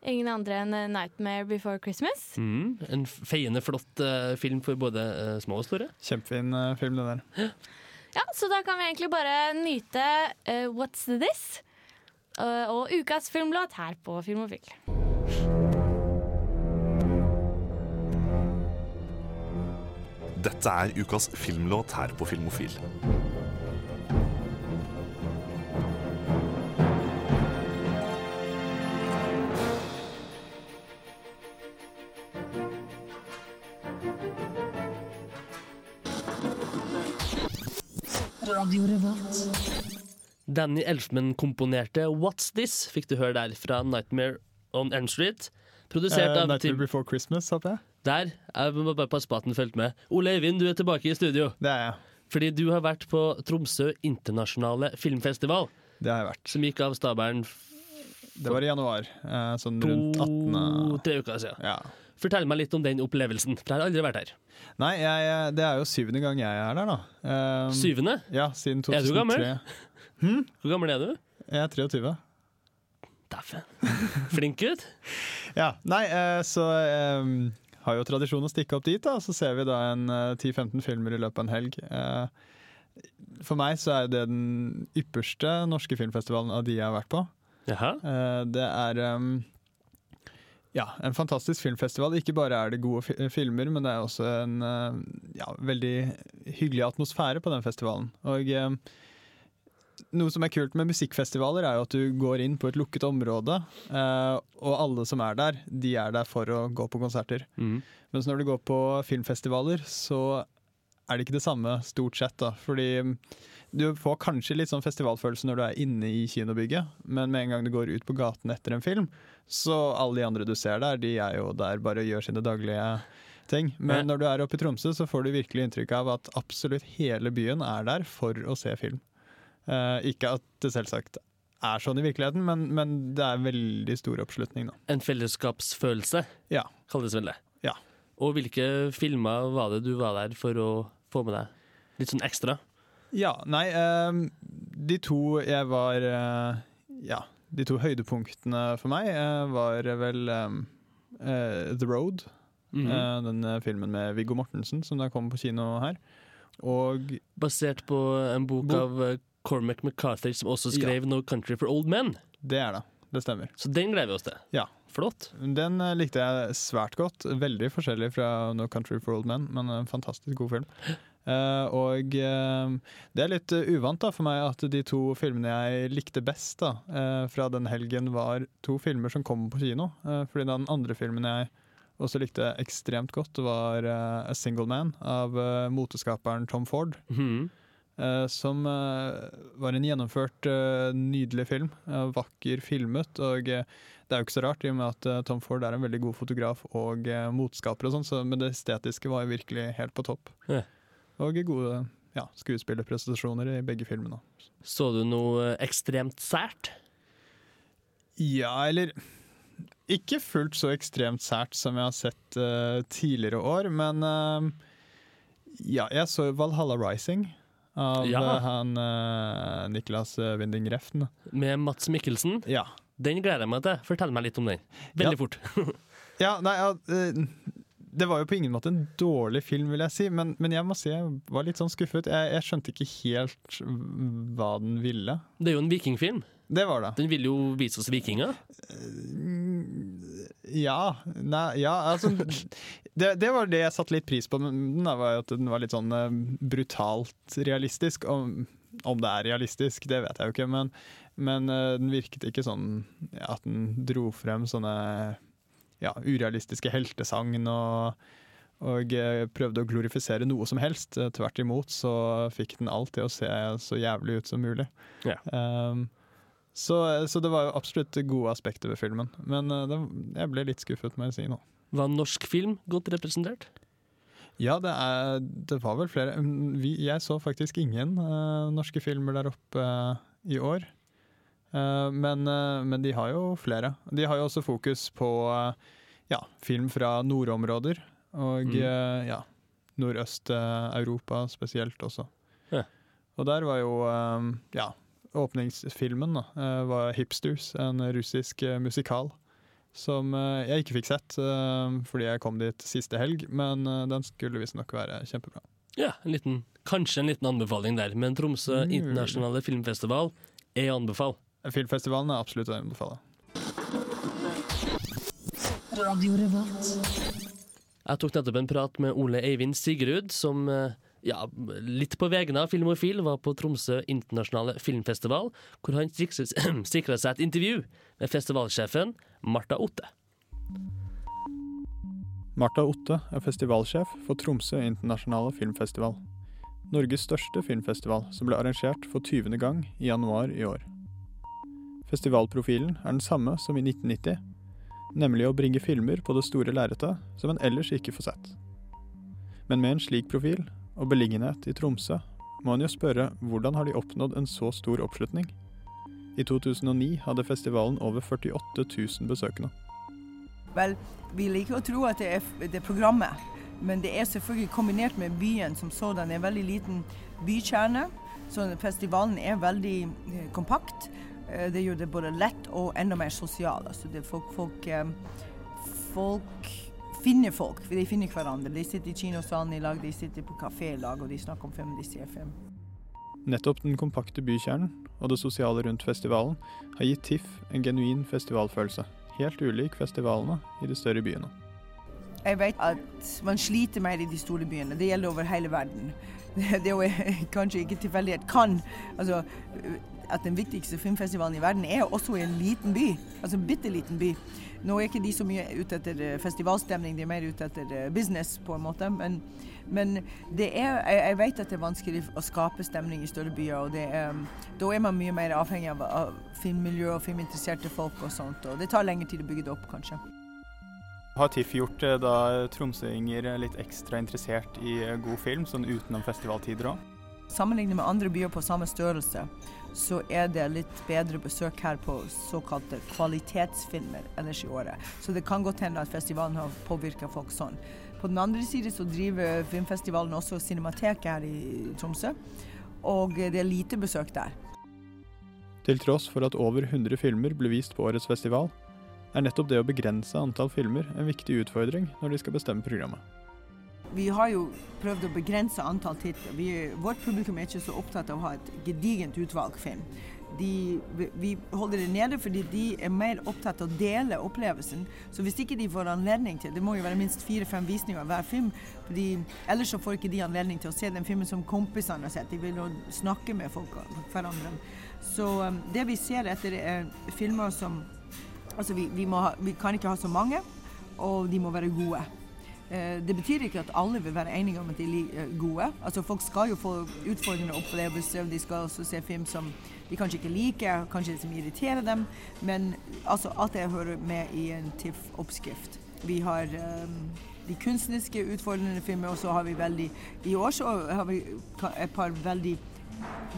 Ingen andre enn eh, 'Nightmare Before Christmas'. Mm. En feiende flott uh, film for både uh, små og store. Kjempefin uh, film, det der. Ja, Så da kan vi egentlig bare nyte 'What's This?' og ukas filmlåt her på Filmofil. Dette er ukas filmlåt her på Filmofil. Danny Elfman komponerte 'What's This?' fikk du høre der fra 'Nightmare on Elm Street'. Produsert av uh, Nightmare Before Christmas, sa jeg. Der. Jeg må bare passe på at den fulgte med. Ole Eivind, du er tilbake i studio. Det er jeg. Fordi du har vært på Tromsø internasjonale filmfestival. Det har jeg vært. Som gikk av stabelen Det var i januar. eh, Sånn rundt 18. To-tre uker siden. Ja. Fortell meg litt om den opplevelsen, for jeg har aldri vært her. Nei, jeg, det er jo syvende gang jeg er der, da. Um, Syvende? Ja, siden 2003. Er du gammel? Hvor gammel er du? Jeg er 23. Dæven. Flink gutt. Ja, nei, eh, så um, har jo tradisjon å stikke opp dit, da. Så ser vi da en eh, 10-15 filmer i løpet av en helg. Eh, for meg så er det den ypperste norske filmfestivalen av de jeg har vært på. Jaha. det er em, ja, en fantastisk filmfestival. Ikke bare er det gode filmer, men det er også en eh, ja, veldig hyggelig atmosfære på den festivalen. Og noe som er kult med musikkfestivaler, er jo at du går inn på et lukket område, eh, og alle som er der, de er der for å gå på konserter. Mm. Mens når du går på filmfestivaler, så er det ikke det samme stort sett. da, Fordi du får kanskje litt sånn festivalfølelse når du er inne i kinobygget, men med en gang du går ut på gaten etter en film, så alle de andre du ser der, de er jo der bare og gjør sine daglige ting. Men når du er oppe i Tromsø, så får du virkelig inntrykk av at absolutt hele byen er der for å se film. Eh, ikke at det selvsagt er sånn i virkeligheten, men, men det er veldig stor oppslutning, da. En fellesskapsfølelse, Ja. kalles vel det. Ja. Og hvilke filmer var det du var der for å få med deg litt sånn ekstra? Ja, nei, ehm, de to jeg var eh, Ja, de to høydepunktene for meg eh, var vel ehm, eh, The Road. Mm -hmm. den filmen med Viggo Mortensen som da kom på kino her. Og Basert på en bok Bo- av Cormac McCarthy, som også skrev No Country for Old Men. det er det. Det stemmer. Så den gleder vi oss til. Ja. Flott. Den likte jeg svært godt. Veldig forskjellig fra No Country for Old Men, men en fantastisk god film. Eh, og eh, det er litt eh, uvant da for meg at de to filmene jeg likte best da, fra den helgen, var to filmer som kom på kino. Fordi den andre filmen jeg også likte ekstremt godt, var A Single Man av moteskaperen Tom Ford. Eh, som var en gjennomført, nydelig film. vakker filmet. Og det er jo ikke så rart, i og med at Tom Ford er en veldig god fotograf og moteskaper, og sånn, så, men det estetiske var jo virkelig helt på topp. Ja. Og gode ja, skuespillerprestasjoner i begge filmene. Så du noe ekstremt sært? Ja, eller ikke fullt så ekstremt sært som jeg har sett uh, tidligere år, men uh, ja, jeg så Valhalla Rising av Ja. han uh, Niklas Winding Refn. Med Mats Mikkelsen? Ja. Den gleder jeg meg til. Fortell meg litt om den. Veldig Ja. fort. Ja, nei, ja, det var jo på ingen måte en dårlig film, vil jeg si, men, men jeg må si jeg var litt sånn skuffet. Jeg, jeg skjønte ikke helt hva den ville. Det er jo en vikingfilm. Det var det. Den ville jo vise oss vikinger. Ja, nei, ja altså det, det var det jeg satte litt pris på, men den var at den var litt sånn eh, brutalt realistisk. Om, om det er realistisk, det vet jeg jo ikke, men, men eh, den virket ikke sånn ja, at den dro frem sånne ja, urealistiske heltesagn og, og eh, prøvde å glorifisere noe som helst. Eh, Tvert imot så fikk den alt til å se så jævlig ut som mulig. Ja. Um, Så, så det var jo absolutt gode aspekter ved filmen. Men eh, det, jeg ble litt skuffet, må jeg si nå. Var norsk film godt representert? Ja, det, er, det var vel flere. Mm, Vi, jeg så faktisk ingen uh, norske filmer der oppe uh, i år. Eh, men, eh, men de har jo flere. De har jo også fokus på eh, ja, film fra nordområder. Og Mm. ja, Nordøst-Europa spesielt også. Ja. Og der var jo ja, åpningsfilmen da, var 'Hipsters', en russisk musikal. Som jeg ikke fikk sett fordi jeg kom dit siste helg, men den skulle visstnok være kjempebra. Ja, en liten, kanskje en liten anbefaling der. Men Tromsø internasjonale filmfestival er å anbefale. Filmfestivalen er absolutt å anbefale. Jeg tok nettopp en prat med Ole Eivind Sigrud, som eh, ja, litt på vegne av Filmofil var på Tromsø internasjonale filmfestival, hvor han sikra seg et intervju med festivalsjefen Marta Otte. Marta Otte er festivalsjef for Tromsø internasjonale filmfestival. Norges største filmfestival, som ble arrangert for 20. gang i januar i år. Festivalprofilen er den samme som i 1990, nemlig å bringe filmer på det store lerretet som en ellers ikke får sett. Men med en slik profil og beliggenhet i Tromsø, må en jo spørre hvordan har de oppnådd en så stor oppslutning? I 2009 hadde festivalen over 48 000 besøkende. Vel, vi liker å tro at det er, det programmet, men det er selvfølgelig kombinert med byen som sådan. En veldig liten bykjerne, så festivalen er veldig eh, kompakt. Eh, det gjør det både lett og enda mer sosial. Altså det folk, folk, eh, folk finner folk, de finner hverandre. De sitter i kinosalen i lag, de sitter på kafé i lag, og de snakker om film, de ser film. Nettopp den kompakte bykjernen og det sosiale rundt festivalen har gitt TIFF en genuin festivalfølelse, helt ulik festivalene i de større byene. Jeg vet at man sliter mer i de store byene. Det gjelder over hele verden. Det er jo kanskje ikke tilfeldighet. Kan altså at den viktigste filmfestivalen i verden er også i en liten by. Altså en bitte liten by. Nå er ikke de så mye ute etter eh, festivalstemning, de er mer ute etter eh, business, på en måte. Men, men det er, jeg, jeg vet at det er vanskelig å skape stemning i større byer. og det er, Da er man mye mer avhengig av, av filmmiljø og filminteresserte folk og sånt. Og det tar lengre tid å bygge det opp, kanskje. Har TIFF gjort eh, da tromsøinger litt ekstra interessert i god film, sånn utenom festivaltider òg? Sammenlignet med andre byer på samme størrelse, så er det litt bedre besøk her på såkalte kvalitetsfilmer ellers i året. Så det kan godt hende at festivalen har påvirka folk sånn. På den andre siden så driver filmfestivalen også Cinemateket her i Tromsø, og det er lite besøk der. Til tross for at over 100 filmer ble vist på årets festival, er nettopp det å begrense antall filmer en viktig utfordring når de skal bestemme programmet. Vi har jo prøvd å begrense antall titler. Vi, vårt publikum er ikke så opptatt av å ha et gedigent utvalg film. De, vi- holder det nede fordi de er mer opptatt av å dele opplevelsen. Så hvis ikke de får anledning til Det må jo være minst fire-fem visninger hver film. Fordi ellers så får ikke de anledning til å se den filmen som kompisene har sett. De vil jo snakke med folk og hverandre. Så um, det vi ser etter, er filmer som Altså, vi, vi, ha, vi kan ikke ha så mange, og de må være gode. Eh, Det betyr ikke at alle vil være enige om at de er eh, gode. Altså Folk skal jo få utfordrende opplevelser. De skal også se film som de kanskje ikke liker, kanskje som irriterer dem. Men altså, alt det hører med i en TIFF-oppskrift. Vi har um, de kunstneriske utfordrende filmer, og så har vi veldig I år så har vi et par veldig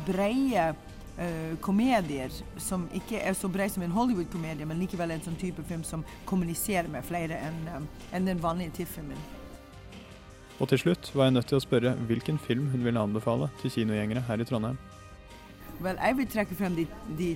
breie eh, komedier som ikke er så brede som en Hollywood-komedie, men likevel en sånn type film som kommuniserer med flere enn eh, enn den vanlige TIFF-filmen. Og til slutt var jeg nødt til å spørre hvilken film hun ville anbefale til kinogjengere her i Trondheim. Vel, jeg vil trekke frem de, de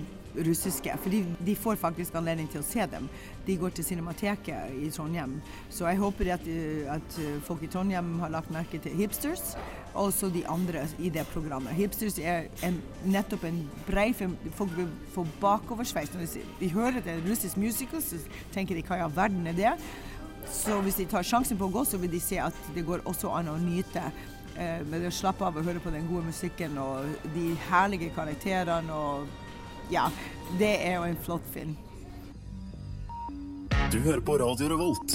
russiske, for de, de får faktisk anledning til å se dem. De går til Cinemateket i Trondheim. Så jeg håper at, eh, at folk i Trondheim har lagt merke til Hipsters, også de andre i det programmet. Hipsters er en, nettopp en brei film. Folk vil få bakoversveis. Når de, hører at det er russisk musical, så tenker de hva i all verden er det? Så hvis de tar sjansen på å gå, så vil de se at det går også an å nyte eh, med å slappe av og høre på den gode musikken og de herlige karakterene og Ja, det er jo en flott film. Du hører på Radio Revolt,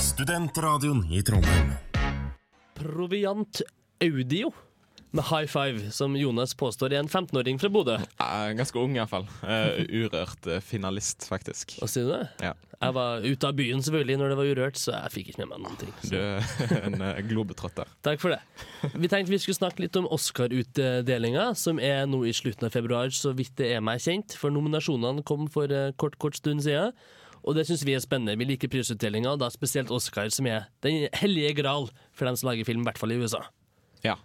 studentradioen i Trondheim. Proviant Audio med high five, som Jonas påstår er en 15-åring fra Bodø. Ganske ung, iallfall. Uh, urørt uh, finalist, faktisk. Hva sier du det? Ja. Jeg var ute av byen selvfølgelig når det var urørt, så jeg fikk ikke med meg noen ting. Du er en uh, globetrotter. Takk for det. Vi tenkte vi skulle snakke litt om Oscar-utdelinga, som er nå i slutten av februar, så vidt det er meg kjent. For nominasjonene kom for uh, kort, kort stund siden. Og det syns vi er spennende. Vi liker prisutdelinga, og da spesielt Oscar, som er den hellige gral for dem som lager film, i hvert fall i USA. Ja.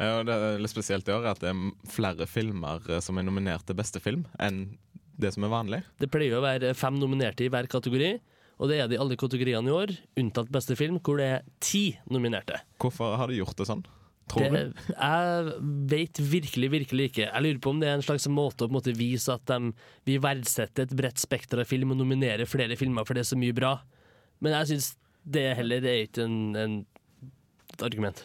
Uh, og det er litt spesielt i år at det er flere filmer uh, som er nominert til beste film, enn det som er vanlig. Det pleier å være fem nominerte i hver kategori, og det er det i alle kategoriene i år, unntatt beste film, hvor det er ti nominerte. Hvorfor har de gjort det sånn? Tror Det, du? jeg vet virkelig, virkelig ikke. Jeg lurer på om det er en slags måte å måte vise at de, vi verdsetter et bredt spekter av film og nominerer flere filmer for det er så mye bra. Men jeg syns det heller er ikke en, en, et argument.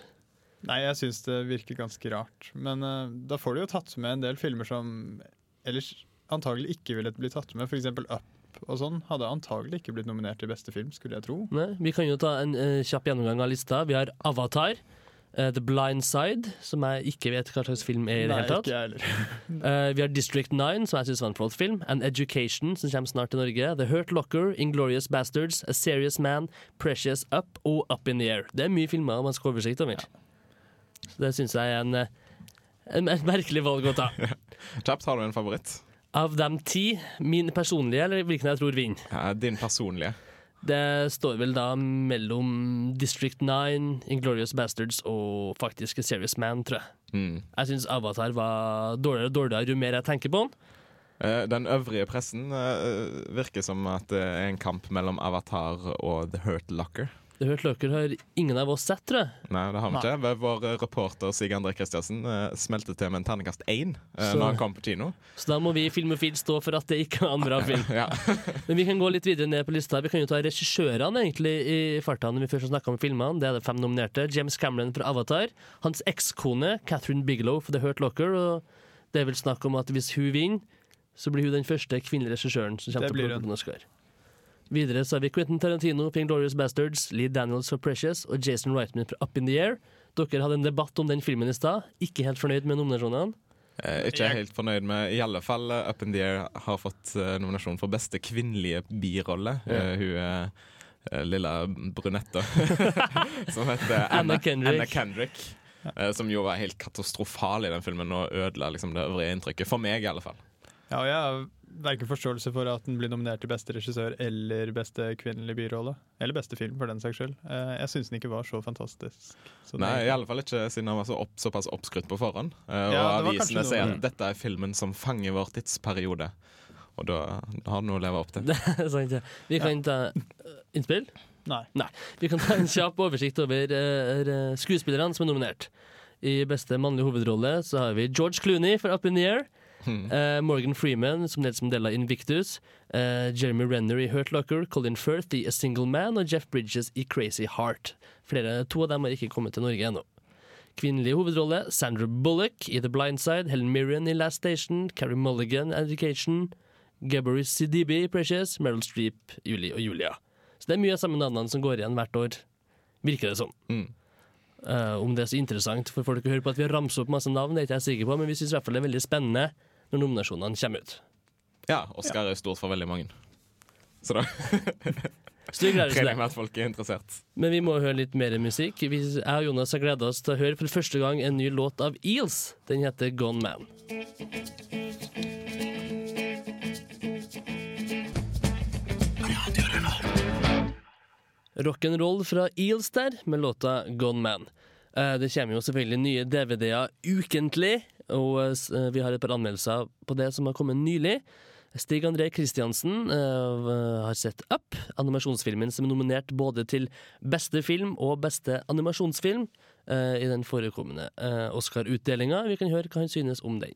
Nei, jeg syns det virker ganske rart. Men uh, da får du jo tatt med en del filmer som ellers antagelig ikke ville blitt tatt med. F.eks. Up og sånn hadde antagelig ikke blitt nominert til beste film, skulle jeg tro. Nei, vi kan jo ta en uh, kjapp gjennomgang av lista. Vi har Avatar. Uh, The Blind Side, som jeg ikke vet hva slags film er i det hele tatt. Eh, vi har District 9, som jeg syns var en flott film. And Education, som kommer snart til Norge. The Hurt Locker, Inglorious Bastards, A Serious Man, Precious Up og Up in the Air. Det er mye filmer man skal ha oversikt over. Så det syns jeg er en, eh, en, et merkelig valg å ta. Kjapt, har du en favoritt? Av de ti, min personlige, eller hvilken jeg tror vinner? Ja, din personlige. Det står vel da mellom District 9, Inglorious Bastards og faktisk A Serious Man, tror jeg. Mm. Jeg syns Avatar var dårligere og dårligere jo mer jeg tenker på den. Eh, Den øvrige pressen eh, virker som at det er en kamp mellom Avatar og The Hurt Locker. Det hørte dere har ingen av oss sett, tror jeg. Nei, det har vi Nei. ikke. Vår eh, reporter Sig André Kristiansen eh, smelte til med en terningkast én eh, når han kom på kino. Så da må vi i Filmofil stå for at det ikke var en bra film. Ja. Men vi kan gå litt videre ned på lista. Vi kan jo ta regissørene egentlig i farta når vi først har snakka om filmene. Det er det fem nominerte. James Cameron fra Avatar. Hans ekskone Catherine Bigelow for The Hurt Locker. Og det er vel snakk om at hvis hun vinner, så blir hun den første kvinnelige regissøren som kommer til å bli Oscar. Videre så har vi Quentin Tarantino for Glorious Bastards, Lee Daniels for Precious og Jason Reitman for Up in the Air. Dere hadde en debatt om den filmen i stad. Ikke helt fornøyd med nominasjonene. Eh, ikke helt fornøyd med I alle fall eh, Up in the Air har fått eh, nominasjon for beste kvinnelige birolle. Ja. Eh, hun er eh, lilla brunetta som heter Anna Anna, Kendrick. Anna Kendrick. eh, som jo var helt katastrofal i den filmen og ødela liksom, det øvrige inntrykket. For meg, i alle fall. Ja, og jeg verken forståelse for at den blir nominert til beste regissør eller beste kvinnelige birolle. Eller beste film, for den saks skyld. Eh, Jeg syns den ikke var så fantastisk. Så det- Nei, i alle fall ikke siden han var så opp, såpass oppskrytt på forhånd. Og Ja, og det var avisene sier at dette er filmen som fanger vår tidsperiode. Og da har du noe å leve opp til. Det er sant, ja. Vi kan ta eh, innspill. Nei. Vi kan ta en kjapp oversikt over eh, eh, skuespillerne som er nominert. I beste mannlige hovedrolle så har vi George Clooney for Up in the Air. Eh, Morgan Freeman som Nelson Mandela i Invictus. Uh, Jeremy Renner i Hurt Locker. Colin Firth i A Single Man. Og Jeff Bridges i Crazy Heart. Flere, to av dem har ikke kommet til Norge ennå. Kvinnelig hovedrolle Sandra Bullock i The Blind Side. Helen Mirren i Last Station. Carrie Mulligan Education. Gabory Sidibe i Precious. Meryl Streep, Julie og Julia. Så det er mye av samme navnene som går igjen hvert år, virker det som. Eh, om det er så interessant for folk å høre på at vi har ramset opp masse navn, det er ikke jeg sikker på, men vi syns i hvert fall det er veldig spennende når nominasjonene kommer ut. Ja, Oscar er stort for veldig mange. Så da regner med at folk er interessert. Men vi må høre litt mer musikk. Vi, jeg og Jonas har gleda oss til å høre for første gang en ny låt av Eels. Den heter Gone Man. Rock'n'roll fra Eels der, med låta Gone Man. Eh, Det kommer jo selvfølgelig nye DVD-er ukentlig, og eh, eh, vi har et par anmeldelser på det som har kommet nylig. Stig André Kristiansen uh, har sett Up, animasjonsfilmen som er nominert både til beste film og beste animasjonsfilm uh, i den forekommende uh, Oscar-utdelinga. Vi kan høre hva han synes om den.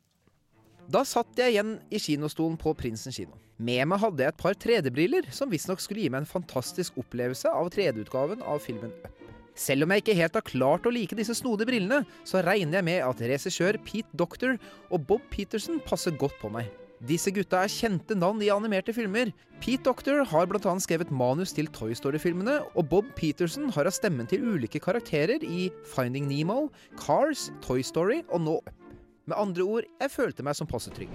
Da satt jeg igjen i kinostolen på Prinsen kino. Med meg hadde jeg et par 3D-briller, som visstnok skulle gi meg en fantastisk opplevelse av 3D-utgaven av filmen Up. Selv om jeg ikke helt har klart å like disse snodige brillene, så regner jeg med at regissør Pete Doctor og Bob Peterson passer godt på meg. Disse gutta er kjente navn i animerte filmer. Pete Doctor har bl.a. skrevet manus til Toy Story-filmene, og Bob Peterson har hatt stemmen til ulike karakterer i Finding Nemo, Cars, Toy Story og nå Up. Med andre ord, jeg følte meg som passe trygg.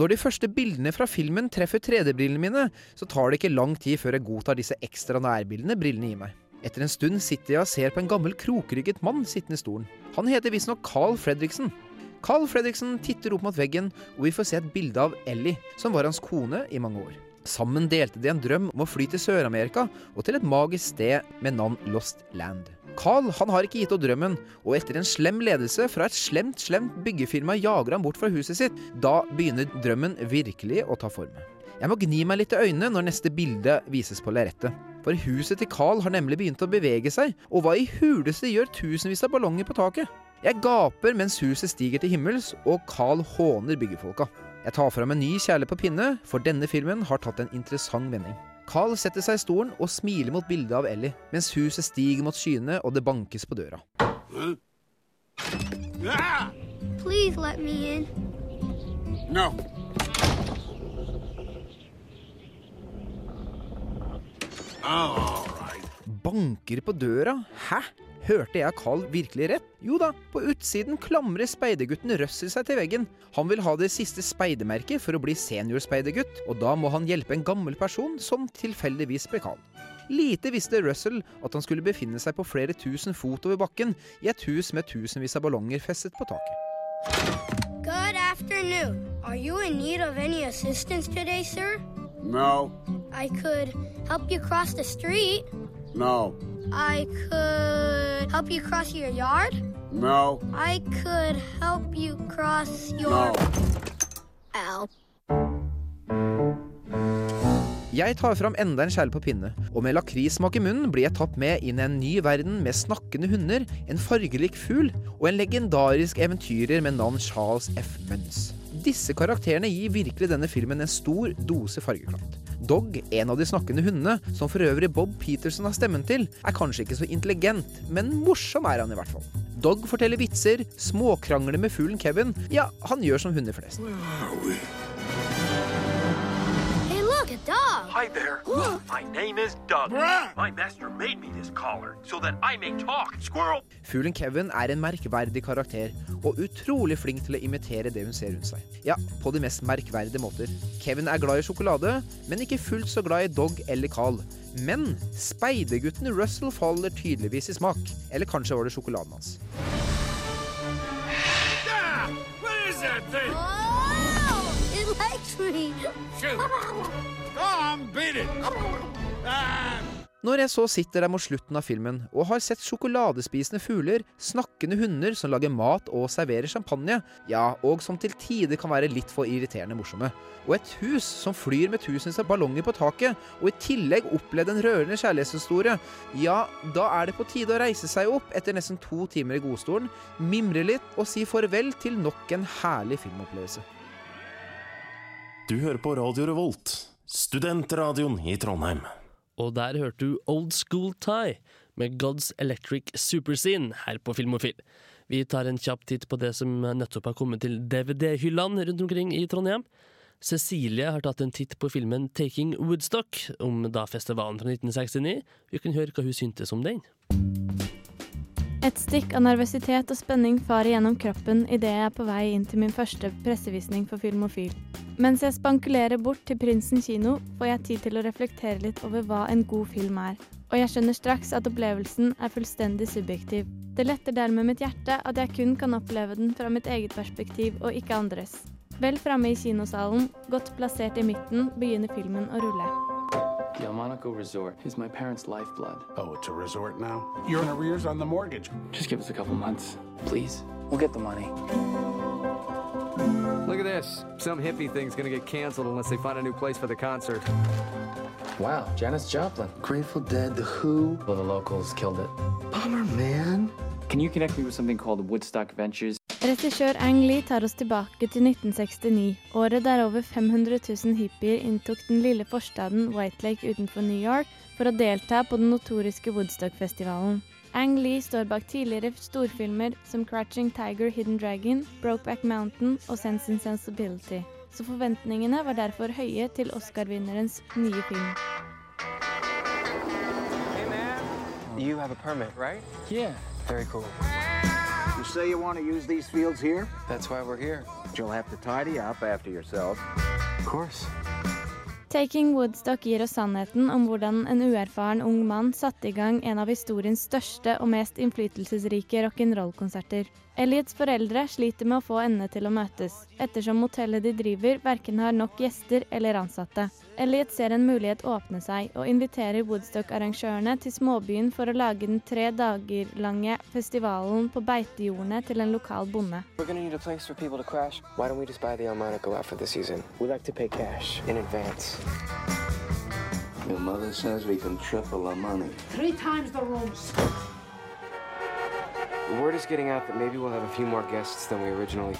Når de første bildene fra filmen treffer 3D-brillene mine, så tar det ikke lang tid før jeg godtar disse ekstra nærbildene brillene gir meg. Etter en stund sitter jeg og ser på en gammel krokrygget mann sittende i stolen. Han heter visstnok Carl Fredriksen. Carl Fredriksen titter opp mot veggen, og vi får se et bilde av Ellie, som var hans kone i mange år. Sammen delte de en drøm om å fly til Sør-Amerika og til et magisk sted med navn Lost Land. Carl han har ikke gitt opp drømmen, og etter en slem ledelse fra et slemt, slemt byggefirma jager han bort fra huset sitt. Da begynner drømmen virkelig å ta form. Jeg må gni meg litt i øynene når neste bilde vises på lerretet. For huset til Carl har nemlig begynt å bevege seg, og hva i huleste gjør tusenvis av ballonger på taket? Jeg gaper mens huset stiger til himmels, og Carl håner byggefolka. Jeg tar fram en ny kjærlighet på pinne, for denne filmen har tatt en interessant vending. Carl setter seg i stolen og smiler mot bildet av Ellie, mens huset stiger mot skyene og det bankes på døra. Please let me in. No. Banker på døra? Hæ? Hørte jeg Carl virkelig rett? Jo da, på utsiden klamrer speidergutten Russell seg til veggen. Han vil ha det siste speidermerket for å bli seniorspeidergutt, og da må han hjelpe en gammel person som tilfeldigvis ble Carl. Lite visste Russell at han skulle befinne seg på flere tusen fot over bakken i et hus med tusenvis av ballonger festet på taket. Good afternoon. Are you in need of any assistance today, sir? No. I could help you cross the street. No. I could help you cross your yard. No. I could help you cross your. No. Ow. Jeg tar fram enda en kjele på pinne, og med lakrissmak i munnen blir jeg tatt med inn i en ny verden med snakkende hunder, en fargerik fugl og en legendarisk eventyrer med navn Charles F. Munns. Disse karakterene gir virkelig denne filmen en stor dose fargeklatt. Dog, en av de snakkende hundene, som for øvrig Bob Peterson har stemmen til, er kanskje ikke så intelligent, men morsom er han i hvert fall. Dog forteller vitser, småkrangler med fuglen Kevin. Ja, han gjør som hunder flest. Hey, Hi there. My name is Doug. My master made me this collar so that I may talk. Squirrel! Fuglen Kevin er en merkverdig karakter, og utrolig flink til å imitere det hun ser rundt seg. Ja, på de mest merkverdige måter. Kevin er glad i sjokolade, men ikke fullt så glad i Dog eller Carl. Men speidergutten Russell faller tydeligvis i smak. Eller kanskje var det sjokoladen hans. Ah! What is that thing? Oh, it likes me. Shoot. Ah! Når jeg så sitter der mot slutten av filmen og har sett sjokoladespisende fugler, snakkende hunder som lager mat og serverer champagne, ja, og som til tider kan være litt for irriterende morsomme, og et hus som flyr med tusenvis av ballonger på taket, og i tillegg opplevde en rørende kjærlighetshistorie, ja, da er det på tide å reise seg opp etter nesten to timer i godstolen, mimre litt og si farvel til nok en herlig filmopplevelse. Du hører på Radio Revolt, studentradioen i Trondheim. Og der hørte du Old School Tie med God's Electric Superscene her på Filmofil. Vi tar en kjapp titt på det som nettopp har kommet til DVD-hyllene rundt omkring i Trondheim. Cecilie har tatt en titt på filmen Taking Woodstock, om da festivalen fra 1969. Vi kan høre hva hun syntes om den. Et stikk av nervøsitet og spenning farer gjennom kroppen idet jeg er på vei inn til min første pressevisning for Filmofil. Mens jeg spankulerer bort til Prinsen kino, får jeg tid til å reflektere litt over hva en god film er. Og jeg skjønner straks at opplevelsen er fullstendig subjektiv. Det letter dermed mitt hjerte at jeg kun kan oppleve den fra mitt eget perspektiv og ikke andres. Vel framme i kinosalen, godt plassert i midten, begynner filmen å rulle. The Monaco Resort is my parents' lifeblood. Oh, it's a resort now? You're in arrears on the mortgage. Just give us a couple months, please. We'll get the money. Look at this. Some hippie thing's gonna get canceled unless they find a new place for the concert. Wow, Janis Joplin. Grateful Dead, The Who. Well, the locals killed it. Bummer, man. Can you connect me with something called Woodstock Ventures? Regissør Ang Lee tar oss tilbake til 1969, året der over 500 000 hippier inntok den lille forstaden White Lake utenfor New York for å delta på den notoriske Woodstock-festivalen. Ang Lee står bak tidligere storfilmer som Crouching Tiger, Hidden Dragon, Brokeback Mountain og Sense and Sensibility. Så forventningene var derfor høye til Oscar-vinnerens nye film. Hey man, You have a permit, right? Yeah. Very cool. You say you want to use these fields here? That's why we're here. You'll have to tidy up after yourself. Of course. Taking Woodstock gir oss sannheten om hvordan en uerfaren ung mann satte i gang en av historiens største og mest innflytelsesrike rock'n'roll-konserter. Elliots foreldre sliter med å få endene til å møtes, ettersom motellet de driver verken har nok gjester eller ansatte. Elliot ser en mulighet åpne seg, og inviterer Woodstock-arrangørene til småbyen for å lage den tre dager lange festivalen på beitejordene til en lokal bonde. Your mother says we can triple our money. Three times the rooms.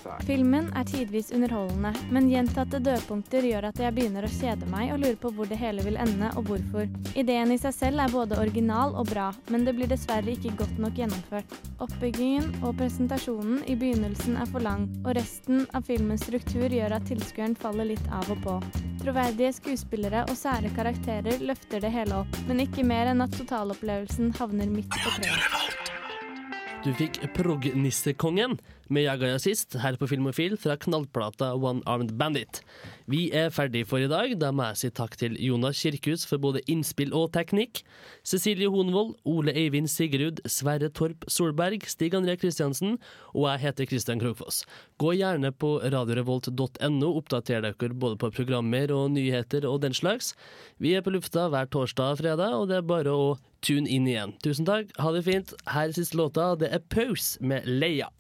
Thought. Filmen er tidvis underholdende, men gjentatte dødpunkter gjør at jeg begynner å kjede meg og lurer på hvor det hele vil ende og hvorfor. Ideen i seg selv er både original og bra, men det blir dessverre ikke godt nok gjennomført. Oppbyggingen og presentasjonen i begynnelsen er for lang, og resten av filmens struktur gjør at tilskueren faller litt av og på. Troverdige skuespillere og sære karakterer løfter det hele opp, men ikke mer enn at totalopplevelsen havner midt på treet. Du fikk Prog-nissekongen med Jaga sist her på Filmofil fra knallplata One Armed Bandit. Vi er ferdig for i dag. Da må jeg si takk til Jonas Kirkhus for både innspill og teknikk. Cecilie Honvold, Ole Eivind Sigrud, Sverre Torp Solberg, Stig André Kristiansen, og jeg heter Kristian Krogfoss. Gå gjerne på radiorevolt.no, oppdater dere både på programmer og nyheter og den slags. Vi er på lufta hver torsdag og fredag, og det er bare å tune inn igjen. Tusen takk, ha det fint. Her er siste låta. Det er Pause med Leia.